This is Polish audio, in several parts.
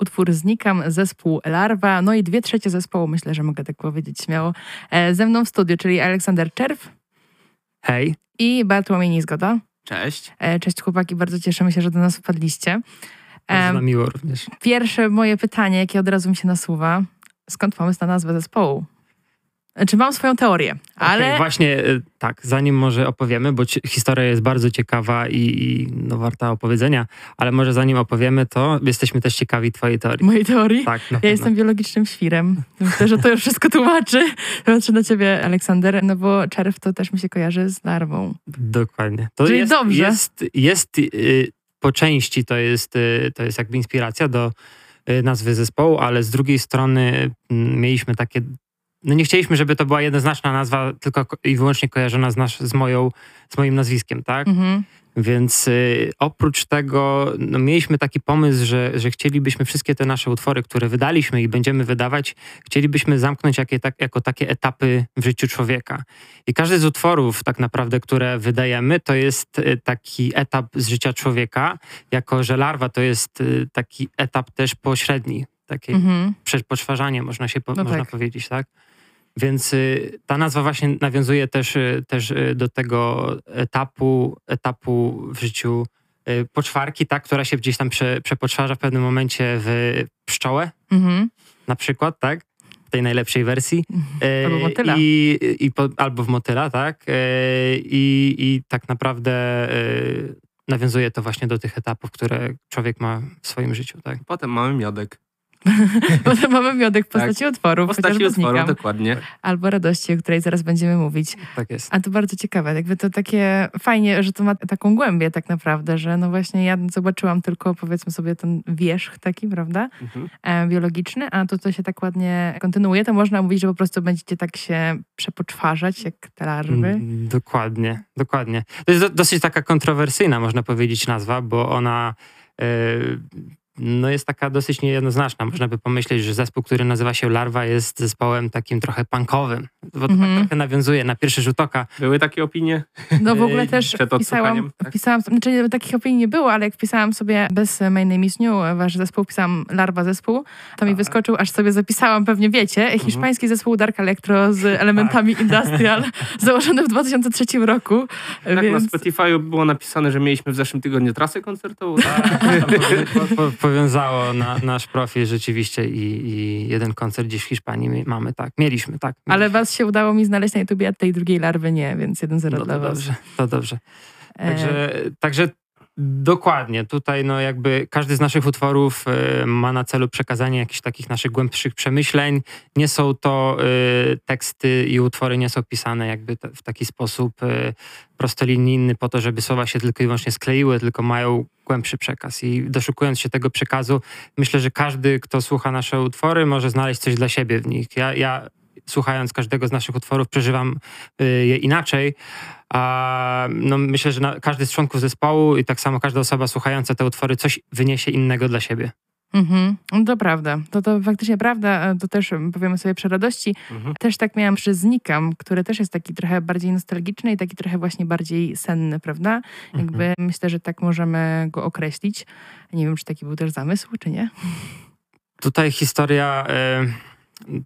utwór Znikam, zespół Larwa, no i dwie trzecie zespołu, myślę, że mogę tak powiedzieć śmiało, e, ze mną w studiu, czyli Aleksander Czerw Hej. i Bartłomiej Nizgoda. Cześć. E, Cześć chłopaki, bardzo cieszymy się, że do nas wpadliście. Bardzo Em, nam miło również. Pierwsze moje pytanie, jakie od razu mi się nasuwa, skąd pomysł na nazwę zespołu? Znaczy mam swoją teorię, ale... Okej, właśnie y, tak, zanim może opowiemy, bo historia jest bardzo ciekawa i, i no, warta opowiedzenia, ale może zanim opowiemy, to jesteśmy też ciekawi twojej teorii. Mojej teorii? Tak, Ja jestem biologicznym świrem. Myślę, że to już wszystko tłumaczy. Patrzę na ciebie, Aleksander, no bo czerw to też mi się kojarzy z larwą. Dokładnie. To Czyli jest, dobrze. Jest, jest y, po części to jest, y, to jest jakby inspiracja do y, nazwy zespołu, ale z drugiej strony mm, mieliśmy takie. No nie chcieliśmy, żeby to była jednoznaczna nazwa, tylko ko- i wyłącznie kojarzona z, nasz, z, moją, z moim nazwiskiem, tak? Mhm. Więc y, oprócz tego no, mieliśmy taki pomysł, że, że chcielibyśmy wszystkie te nasze utwory, które wydaliśmy i będziemy wydawać, chcielibyśmy zamknąć jakie, tak, jako takie etapy w życiu człowieka. I każdy z utworów tak naprawdę, które wydajemy, to jest y, taki etap z życia człowieka, jako że larwa to jest y, taki etap też pośredni, takie Mhm. przepoczwarzanie, można się po, No można tak. powiedzieć, tak? Więc y, ta nazwa właśnie nawiązuje też, y, też y, do tego etapu, etapu w życiu poczwarki, tak, która się gdzieś tam prze, przepoczwarza w pewnym momencie w pszczołę, Mhm. na przykład, tak? W tej najlepszej wersji. Y, Albo motyla. I, i po, albo w motyla, tak? I, I tak naprawdę nawiązuje to właśnie do tych etapów, które człowiek ma w swoim życiu, tak? Potem mamy miodek. Potem mamy miodek w postaci utworów, W postaci znikam. dokładnie. Albo radości, o której zaraz będziemy mówić. Tak jest. A to bardzo ciekawe, jakby to takie fajnie, że to ma taką głębię tak naprawdę, że no właśnie ja zobaczyłam tylko powiedzmy sobie ten wierzch taki, prawda, Mhm. e, biologiczny, a to, co się tak ładnie kontynuuje, to można mówić, że po prostu będziecie tak się przepoczwarzać jak te larwy. Mm, Dokładnie, dokładnie. To jest do, dosyć taka kontrowersyjna, można powiedzieć, nazwa, bo ona e, no jest taka dosyć niejednoznaczna. Można by pomyśleć, że zespół, który nazywa się Larwa jest zespołem takim trochę punkowym, bo to Mhm. tak trochę nawiązuje na pierwszy rzut oka. Były takie opinie? No w ogóle też odsłuchaniem, tak? wpisałam, znaczy takich opinii nie było, ale jak wpisałam sobie bez My Name is New, wasz zespół, pisałam Larwa zespół, to mi Tak. wyskoczył, aż sobie zapisałam, pewnie wiecie, hiszpański zespół Dark Electro z elementami industrial, założony w 2003 roku, Tak, na więc... Spotify było napisane, że mieliśmy w zeszłym tygodniu trasę koncertową. Tak. Po, po, powiązało na, nasz profil rzeczywiście i, i jeden koncert gdzieś w Hiszpanii mamy, tak. Mieliśmy, tak. Ale was się udało mi znaleźć na YouTubie, a tej drugiej larwy nie, więc 1-0 no, dla to was. dobrze, to dobrze. E, Także, także dokładnie, tutaj no jakby każdy z naszych utworów y, ma na celu przekazanie jakichś takich naszych głębszych przemyśleń. Nie są to y, teksty i utwory nie są pisane jakby w taki sposób y, prostolinijny po to, żeby słowa się tylko i wyłącznie skleiły, tylko mają głębszy przekaz. I doszukując się tego przekazu, myślę, że każdy, kto słucha nasze utwory, może znaleźć coś dla siebie w nich. Ja, ja słuchając każdego z naszych utworów, przeżywam y, je inaczej. A no, myślę, że na, każdy z członków zespołu i tak samo każda osoba słuchająca te utwory coś wyniesie innego dla siebie. Mhm. No to prawda. To, to faktycznie prawda. E, To też m, powiemy sobie przy radości. Mhm. Też tak miałam przy Znikam, który też jest taki trochę bardziej nostalgiczny i taki trochę właśnie bardziej senny, prawda? Jakby Mhm. myślę, że tak możemy go określić. Nie wiem, czy taki był też zamysł, czy nie. Tutaj historia. y,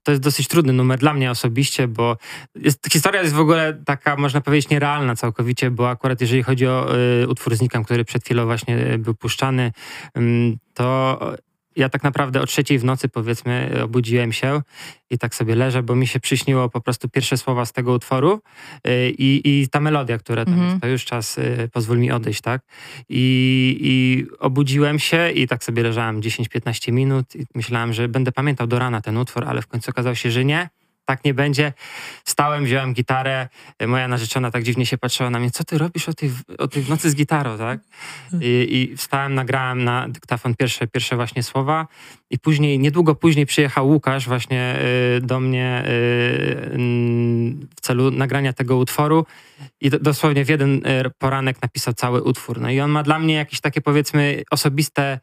to jest dosyć trudny numer dla mnie osobiście, bo jest, historia jest w ogóle taka, można powiedzieć, nierealna całkowicie, bo akurat jeżeli chodzi o y, utwór Znikam, który przed chwilą właśnie y, był puszczany, ym, to ja tak naprawdę o trzeciej w nocy, powiedzmy, obudziłem się i tak sobie leżę, bo mi się przyśniło po prostu pierwsze słowa z tego utworu y, i, i ta melodia, która tam jest, to już czas, y, pozwól mi odejść, tak? I, I obudziłem się i tak sobie leżałem 10-15 minut i myślałem, że będę pamiętał do rana ten utwór, ale w końcu okazało się, że nie. Tak nie będzie. Stałem, wziąłem gitarę. Moja narzeczona tak dziwnie się patrzyła na mnie. Co ty robisz o tej, o tej nocy z gitarą, tak? I, I wstałem, nagrałem na dyktafon pierwsze, pierwsze właśnie słowa. I później, niedługo później przyjechał Łukasz właśnie y, do mnie y, w celu nagrania tego utworu. I do, dosłownie w jeden y, poranek napisał cały utwór. No i on ma dla mnie jakieś takie powiedzmy osobiste,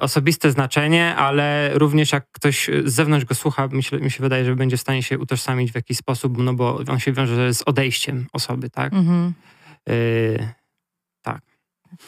osobiste znaczenie, ale również jak ktoś z zewnątrz go słucha, myślę, mi się wydaje, że będzie w stanie się utożsamić w jakiś sposób, no bo on się wiąże z odejściem osoby, tak? Mhm. Y,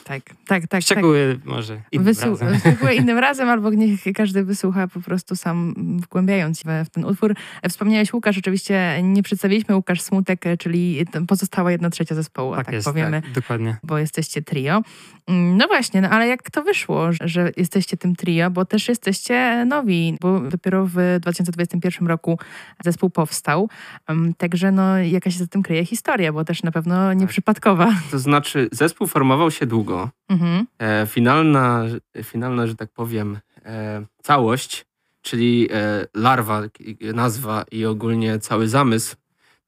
Tak, tak, tak. Szczegóły tak. może innym Wysłu- razem. Szczegóły innym razem, albo niech każdy wysłucha po prostu sam, wgłębiając się w ten utwór. Wspomniałeś Łukasz, oczywiście nie przedstawiliśmy Łukasz Smutek, czyli pozostała jedna trzecia zespołu, tak, tak jest, powiemy. Tak, dokładnie. Bo jesteście trio. Mm, No właśnie, no ale jak to wyszło, że jesteście tym trio, bo też jesteście nowi, bo dopiero w 2021 roku zespół powstał. Um, Także no jakaś się za tym kryje historia, bo też na pewno nieprzypadkowa. To znaczy, zespół formował się długo. Mhm. E, finalna, finalna, że tak powiem, e, całość, czyli e, larwa, nazwa i ogólnie cały zamysł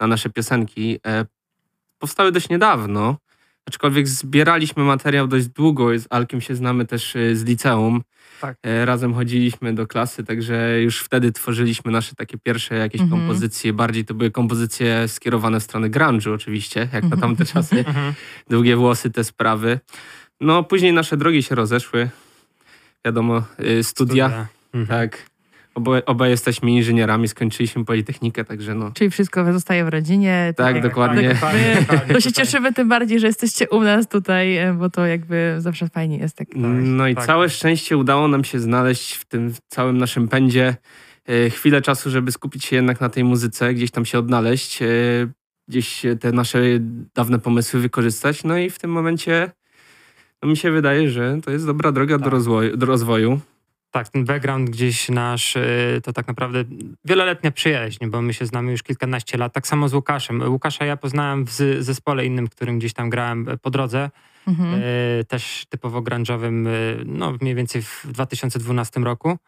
na nasze piosenki e, powstały dość niedawno. Aczkolwiek zbieraliśmy materiał dość długo. Z Alkiem się znamy też e, z liceum. Tak. E, razem chodziliśmy do klasy, także już wtedy tworzyliśmy nasze takie pierwsze jakieś Mhm. kompozycje. Bardziej to były kompozycje skierowane w stronę grunge'u oczywiście, jak na tamte czasy Mhm. długie włosy, te sprawy. No, później nasze drogi się rozeszły. Wiadomo, y, studia, Mhm. tak. Oboje, obaj jesteśmy inżynierami, skończyliśmy Politechnikę, także no. Czyli wszystko zostaje w rodzinie. Tak, dokładnie. tak, my- dokładnie, To się tutaj. cieszymy tym bardziej, że jesteście u nas tutaj, e, bo to jakby zawsze fajnie jest tak. No i tak. całe szczęście udało nam się znaleźć w tym całym naszym pędzie y, chwilę czasu, żeby skupić się jednak na tej muzyce, gdzieś tam się odnaleźć, y, gdzieś te nasze dawne pomysły wykorzystać. No i w tym momencie no mi się wydaje, że to jest dobra droga do, Tak. rozwoju, do rozwoju. Tak, ten background gdzieś nasz y, to tak naprawdę wieloletnia przyjaźń, bo my się znamy już kilkanaście lat. Tak samo z Łukaszem. Łukasza ja poznałem w zespole innym, którym gdzieś tam grałem po drodze. Mhm. y, też typowo grunge'owym, y, no mniej więcej w 2012 roku.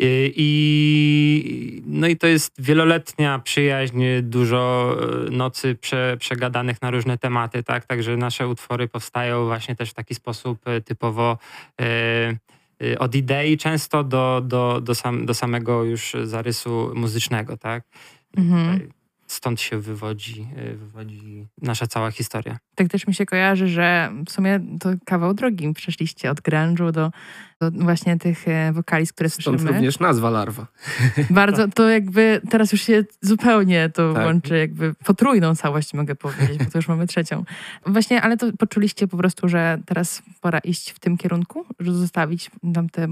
I, no i to jest wieloletnia przyjaźń, dużo nocy prze, przegadanych na różne tematy, tak? Także nasze utwory powstają właśnie też w taki sposób typowo y, y, od idei często do, do, do, sam, do samego już zarysu muzycznego, tak? Mhm. Stąd się wywodzi, y, wywodzi nasza cała historia. Tak też mi się kojarzy, że w sumie to kawał drogi przeszliście od grunge'u do, do właśnie tych e, wokaliz, które Stąd słyszymy. również nazwa larwa. Bardzo to jakby teraz już się zupełnie to Tak. łączy, jakby potrójną całość mogę powiedzieć, bo to już mamy trzecią. Właśnie, ale to poczuliście po prostu, że teraz pora iść w tym kierunku, że zostawić tam te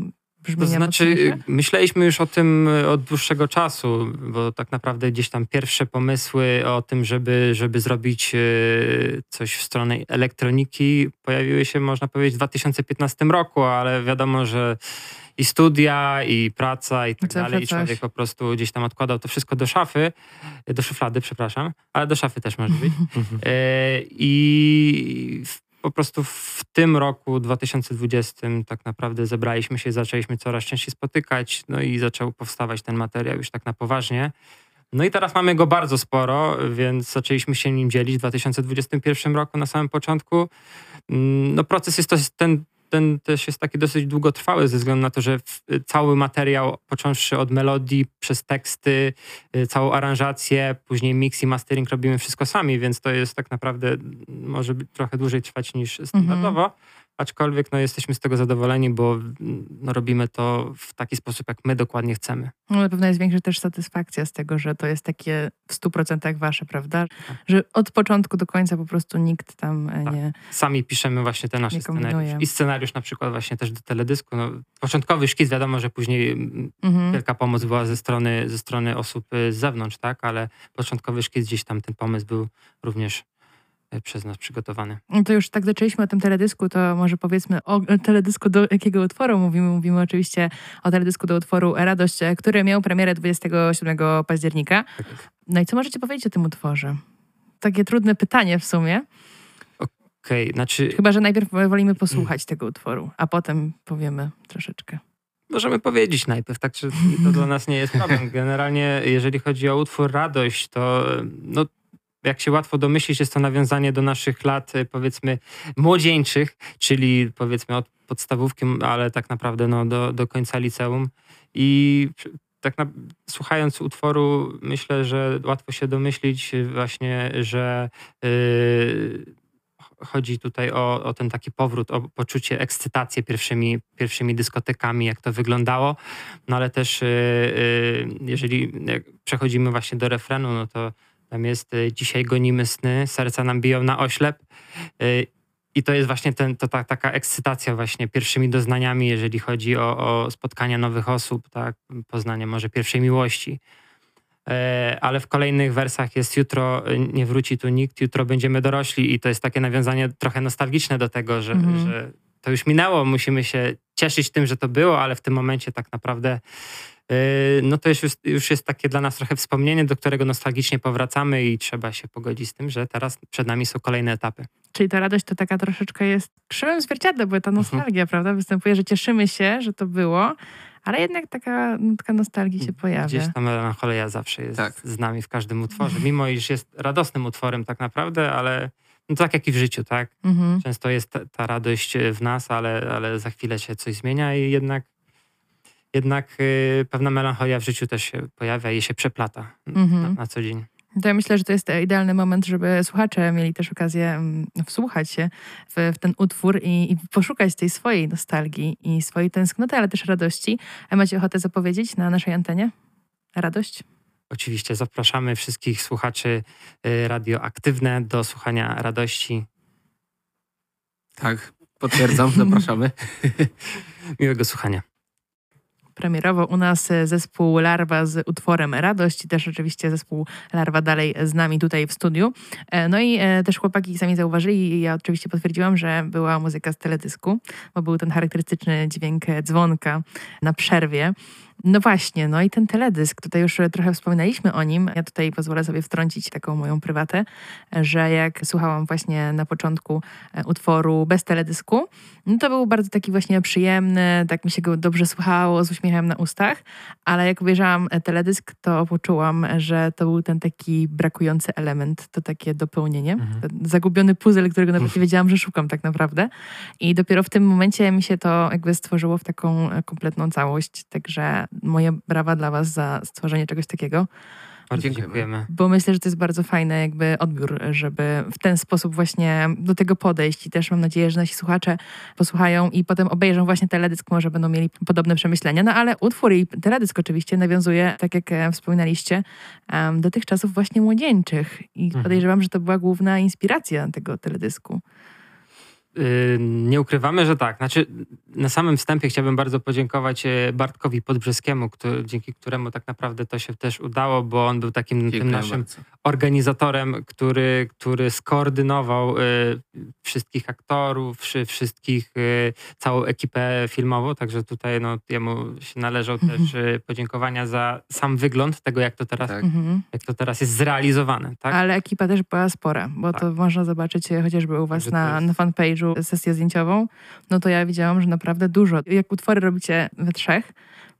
To brzmienia znaczy, mocniejsze? myśleliśmy już o tym y, od dłuższego czasu, bo tak naprawdę gdzieś tam pierwsze pomysły o tym, żeby, żeby zrobić y, coś w stronę elektroniki, pojawiły się, można powiedzieć, w 2015 roku, ale wiadomo, że i studia, i praca, i tak Zawsze dalej. I coś. człowiek po prostu gdzieś tam odkładał to wszystko do szafy, do szuflady, przepraszam, ale do szafy też może być. I po prostu w tym roku 2020 tak naprawdę zebraliśmy się, zaczęliśmy coraz częściej spotykać, no i zaczął powstawać ten materiał już tak na poważnie. No i teraz mamy go bardzo sporo, więc zaczęliśmy się nim dzielić w 2021 roku na samym początku. Mm, No proces jest to, ten, ten też jest taki dosyć długotrwały ze względu na to, że w, cały materiał, począwszy od melodii, przez teksty, y, całą aranżację, później mix i mastering robimy wszystko sami, więc to jest tak naprawdę może trochę dłużej trwać niż standardowo. Aczkolwiek no, jesteśmy z tego zadowoleni, bo no, robimy to w taki sposób, jak my dokładnie chcemy. No, na pewno jest większa też satysfakcja z tego, że to jest takie w 100% wasze, prawda? Że od początku do końca po prostu nikt tam e, Tak. nie... Sami piszemy właśnie te nasze scenariusze. I scenariusz na przykład właśnie też do teledysku. No, początkowy szkic, wiadomo, że później mm, Mhm. wielka pomoc była ze strony, ze strony osób y, z zewnątrz, tak? Ale początkowy szkic gdzieś tam ten pomysł był również przez nas przygotowany. No to już tak zaczęliśmy o tym teledysku, to może powiedzmy o teledysku do jakiego utworu mówimy. Mówimy oczywiście o teledysku do utworu Radość, e, który miał premierę 27 października. No i co możecie powiedzieć o tym utworze? Takie trudne pytanie w sumie. Okej, znaczy Chyba, że najpierw wolimy posłuchać tego utworu, a potem powiemy troszeczkę. możemy powiedzieć najpierw, tak czy to dla nas nie jest problem. Generalnie jeżeli chodzi o utwór Radość, to no, jak się łatwo domyślić, jest to nawiązanie do naszych lat, y, powiedzmy, młodzieńczych, czyli powiedzmy od podstawówki, ale tak naprawdę no, do, do końca liceum. I tak na, słuchając utworu, myślę, że łatwo się domyślić właśnie, że y, chodzi tutaj o, o ten taki powrót, o poczucie ekscytacji pierwszymi, pierwszymi dyskotekami, jak to wyglądało. No ale też y, y, jeżeli przechodzimy właśnie do refrenu, no to tam jest y, dzisiaj gonimy sny, serca nam biją na oślep. Y, I to jest właśnie ten, to ta, taka ekscytacja właśnie pierwszymi doznaniami, jeżeli chodzi o, o spotkania nowych osób, tak? poznanie może pierwszej miłości. E, ale w kolejnych wersach jest jutro e, nie wróci tu nikt, jutro będziemy dorośli i to jest takie nawiązanie trochę nostalgiczne do tego, że, mhm. że to już minęło, musimy się cieszyć tym, że to było, ale w tym momencie tak naprawdę no to już, już jest takie dla nas trochę wspomnienie, do którego nostalgicznie powracamy i trzeba się pogodzić z tym, że teraz przed nami są kolejne etapy. Czyli ta radość to taka troszeczkę jest krzywym zwierciadłem, bo ta mhm. nostalgia, mhm. prawda, występuje, że cieszymy się, że to było, ale jednak taka nutka nostalgii się pojawia. Gdzieś ta melancholia zawsze jest tak. z nami w każdym utworze, mimo iż jest radosnym utworem tak naprawdę, ale no tak jak i w życiu, tak? Mhm. Często jest ta, ta, radość w nas, ale, ale za chwilę się coś zmienia i jednak jednak y, pewna melancholia w życiu też się pojawia i się przeplata mhm. na, na co dzień. To ja myślę, że to jest idealny moment, żeby słuchacze mieli też okazję mm, wsłuchać się w, w ten utwór i, i, poszukać tej swojej nostalgii i swojej tęsknoty, ale też radości. A macie ochotę zapowiedzieć na naszej antenie? Radość? Oczywiście zapraszamy wszystkich słuchaczy y, radioaktywne do słuchania radości. Tak, potwierdzam, zapraszamy. Miłego słuchania premierowo u nas e, zespół Larwa z utworem Radość też oczywiście zespół Larwa dalej z nami tutaj w studiu. E, no i e, też chłopaki sami zauważyli i ja oczywiście potwierdziłam, że była muzyka z teledysku, bo był ten charakterystyczny dźwięk dzwonka na przerwie. No właśnie, no i ten teledysk, tutaj już trochę wspominaliśmy o nim. Ja tutaj pozwolę sobie wtrącić taką moją prywatę, że jak słuchałam właśnie na początku e, utworu bez teledysku, no to był bardzo taki właśnie przyjemny, tak mi się go dobrze słuchało, z uśmiechem na ustach, ale jak obejrzałam e, teledysk, to poczułam, że to był ten taki brakujący element, to takie dopełnienie, mhm. zagubiony puzzle, którego nawet nie wiedziałam, że szukam tak naprawdę. I dopiero w tym momencie mi się to jakby stworzyło w taką e, kompletną całość, także moje brawa dla Was za stworzenie czegoś takiego. Bardzo dziękujemy. Bo myślę, że to jest bardzo fajny jakby odbiór, żeby w ten sposób właśnie do tego podejść i też mam nadzieję, że nasi słuchacze posłuchają i potem obejrzą właśnie teledysk, może będą mieli podobne przemyślenia. No ale utwór i teledysk oczywiście nawiązuje, tak jak e, wspominaliście, do tych czasów właśnie młodzieńczych i mhm. podejrzewam, że to była główna inspiracja tego teledysku. Y, nie ukrywamy, że tak. Znaczy, na samym wstępie chciałbym bardzo podziękować e, Bartkowi Podbrzeskiemu, który, dzięki któremu tak naprawdę to się też udało, bo on był takim Dziękuję tym naszym bardzo. organizatorem, który, który skoordynował y, wszystkich aktorów, wszystkich, y, całą ekipę filmową, także tutaj no, jemu się należą mhm. też podziękowania za sam wygląd tego, jak to teraz, tak. Mhm. jak to teraz jest zrealizowane. Tak? Ale ekipa też była spora, bo tak. to można zobaczyć chociażby u was na, jest... na fanpage'u sesję zdjęciową, no to ja widziałam, że naprawdę dużo. Jak utwory robicie we trzech,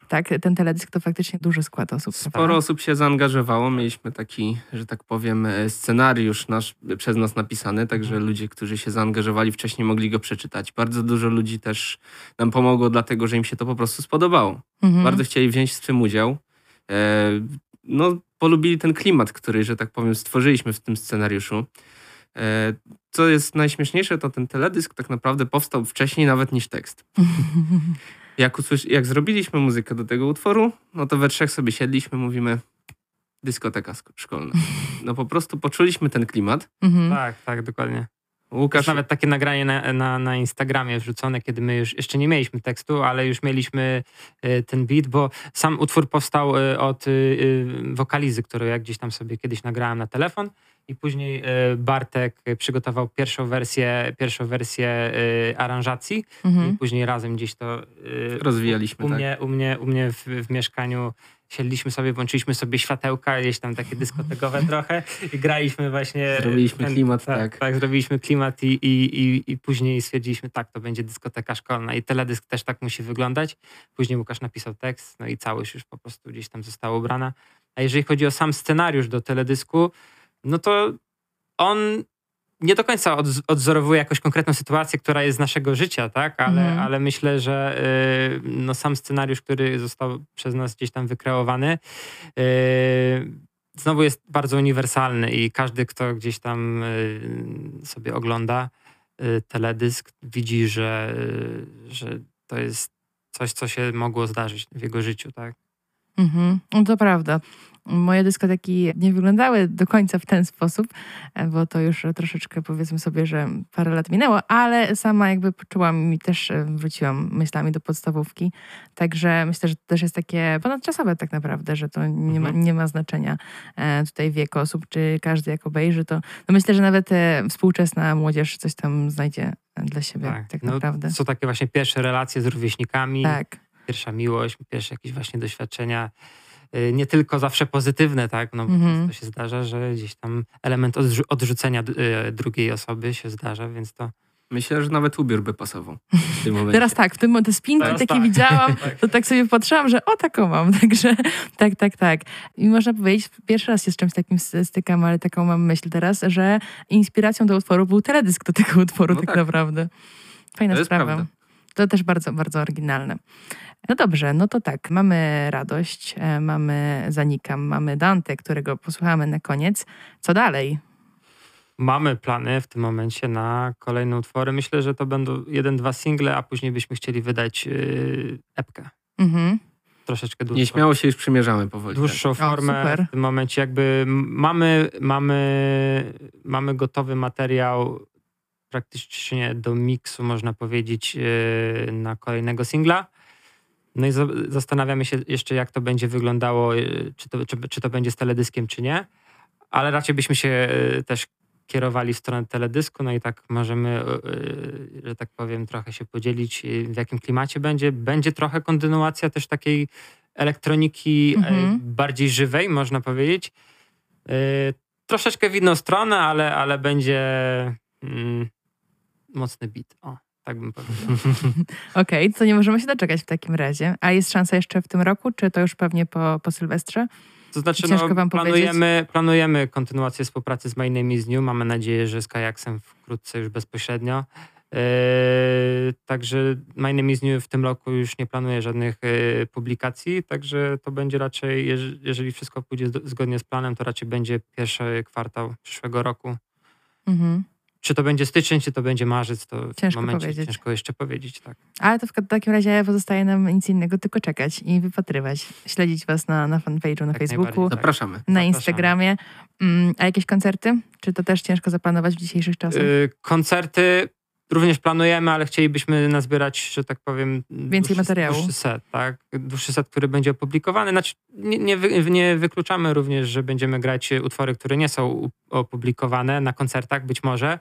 tak, ten teledysk to faktycznie duży skład osób. Sporo prawda? osób się zaangażowało. Mieliśmy taki, że tak powiem, e, scenariusz nasz przez nas napisany, także mhm. ludzie, którzy się zaangażowali wcześniej mogli go przeczytać. Bardzo dużo ludzi też nam pomogło, dlatego że im się to po prostu spodobało. Mhm. Bardzo chcieli wziąć w tym udział. E, no, polubili ten klimat, który, że tak powiem, stworzyliśmy w tym scenariuszu. E, co jest najśmieszniejsze, to ten teledysk tak naprawdę powstał wcześniej nawet niż tekst. Jak, usłysz- jak zrobiliśmy muzykę do tego utworu, no to we trzech sobie siedliśmy, mówimy dyskoteka szkolna. No po prostu poczuliśmy ten klimat. Mhm. Tak, tak, dokładnie. Łukasz... Nawet takie nagranie na, na, na, Instagramie wrzucone, kiedy my już jeszcze nie mieliśmy tekstu, ale już mieliśmy y, ten beat, bo sam utwór powstał y, od y, wokalizy, którą ja gdzieś tam sobie kiedyś nagrałem na telefon i później e, Bartek przygotował pierwszą wersję, pierwszą wersję e, aranżacji mhm. i później razem gdzieś to e, rozwijaliśmy. U, tak? mnie, u mnie, u mnie w, w mieszkaniu siedliśmy sobie, włączyliśmy sobie światełka, gdzieś tam takie dyskotekowe trochę i graliśmy właśnie. Zrobiliśmy ten, klimat, tak, tak. Tak, zrobiliśmy klimat i, i, i, i później stwierdziliśmy, tak, to będzie dyskoteka szkolna i teledysk też tak musi wyglądać. Później Łukasz napisał tekst, no i całość już po prostu gdzieś tam została ubrana. A jeżeli chodzi o sam scenariusz do teledysku, no to on nie do końca od, odzorowuje jakąś konkretną sytuację, która jest z naszego życia, tak? Ale, mm. ale myślę, że y, no, sam scenariusz, który został przez nas gdzieś tam wykreowany, y, znowu jest bardzo uniwersalny i każdy, kto gdzieś tam y, sobie ogląda y, teledysk, widzi, że, y, że to jest coś, co się mogło zdarzyć w jego życiu, tak? Mhm. No to prawda. Moje dyskoteki nie wyglądały do końca w ten sposób, e, bo to już troszeczkę powiedzmy sobie, że parę lat minęło, ale sama jakby poczułam i też e, wróciłam myślami do podstawówki. Także myślę, że to też jest takie ponadczasowe tak naprawdę, że to nie ma, Mhm. nie ma znaczenia e, tutaj wiek osób, czy każdy jak obejrzy, to no myślę, że nawet współczesna młodzież coś tam znajdzie dla siebie tak, no, naprawdę. Są takie właśnie pierwsze relacje z rówieśnikami, Tak. Pierwsza miłość, pierwsze jakieś właśnie doświadczenia. y, Nie tylko zawsze pozytywne, tak? No, bo Mhm. często się zdarza, że gdzieś tam element odrzu- odrzucenia d- y, drugiej osoby się zdarza, więc to Myślę, że nawet ubiór by pasował w tym momencie. Teraz tak, w tym te spinki Teraz takie tak. widziałam, Tak. to tak sobie patrzyłam, że o taką mam, także tak, tak, tak. I można powiedzieć, pierwszy raz się z czymś takim stykam, ale taką mam myśl teraz, że inspiracją do utworu był teledysk do tego utworu No tak, tak. naprawdę. Fajna To sprawa. prawda. To też bardzo, bardzo oryginalne. No dobrze, no to tak, mamy radość, e, mamy Zanikam, mamy Dante, którego posłuchamy na koniec. Co dalej? mamy plany w tym momencie na kolejne utwory. Myślę, że to będą jeden, dwa single, a później byśmy chcieli wydać y, epkę. Mhm. Troszeczkę dłuższą. Nieśmiało się już przymierzamy powoli. tak. dłuższą formę super. w tym momencie. Jakby mamy, mamy, mamy gotowy materiał praktycznie do miksu, można powiedzieć, yy, na kolejnego singla. No i za- zastanawiamy się jeszcze, jak to będzie wyglądało, yy, czy to, czy, czy to będzie z teledyskiem, czy nie. Ale raczej byśmy się yy, też kierowali w stronę teledysku, no i tak możemy, yy, że tak powiem, trochę się podzielić, w jakim klimacie będzie. Będzie trochę kontynuacja też takiej elektroniki Mhm. bardziej żywej, można powiedzieć. Troszeczkę w inną stronę, ale, ale będzie mm, mocny beat. O, tak bym powiedział. Okej, to nie możemy się doczekać w takim razie. A jest szansa jeszcze w tym roku, czy to już pewnie po, po Sylwestrze? To znaczy, Ciężko no, wam planujemy, planujemy kontynuację współpracy z My Name is New. Mamy nadzieję, że z Kajaksem wkrótce już bezpośrednio. E, także My Name is New w tym roku już nie planuje żadnych e, publikacji, także to będzie raczej, jeż- jeżeli wszystko pójdzie zgodnie z planem, to raczej będzie pierwszy kwartał przyszłego roku. Mhm. Czy to będzie styczeń, czy to będzie marzec, to w Ciężko tym momencie powiedzieć. ciężko jeszcze powiedzieć. Tak. Ale to w takim razie pozostaje nam nic innego, tylko czekać i wypatrywać. Śledzić was na, na fanpage'u, na Jak Facebooku, tak. Zapraszamy. na zapraszamy. Instagramie. Mm, a jakieś koncerty? Czy to też ciężko zaplanować w dzisiejszych czasach? Y, koncerty również planujemy, ale chcielibyśmy nazbierać, że tak powiem, Więcej materiału. Dłuższy set, tak? Dłuższy set, który będzie opublikowany. Znaczy, nie, nie, nie wykluczamy również, że będziemy grać utwory, które nie są opublikowane na koncertach, być może.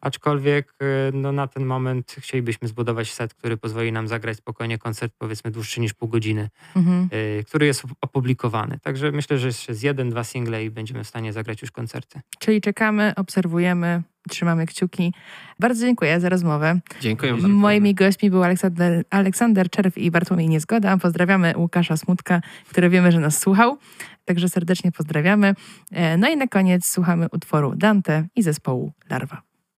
Aczkolwiek y, no, na ten moment chcielibyśmy zbudować set, który pozwoli nam zagrać spokojnie koncert, powiedzmy dłuższy niż pół godziny, Mhm. y, który jest opublikowany. Także myślę, że jeszcze z jeden, dwa single i będziemy w stanie zagrać już koncerty. Czyli czekamy, obserwujemy, trzymamy kciuki. Bardzo dziękuję za rozmowę. Dziękuję bardzo. Moimi gośćmi był Aleksander, Aleksander Czerw i Bartłomiej Niezgoda. Pozdrawiamy Łukasza Smutka, który wiemy, że nas słuchał. Także serdecznie pozdrawiamy. E, No i na koniec słuchamy utworu Dante i zespołu Larwa.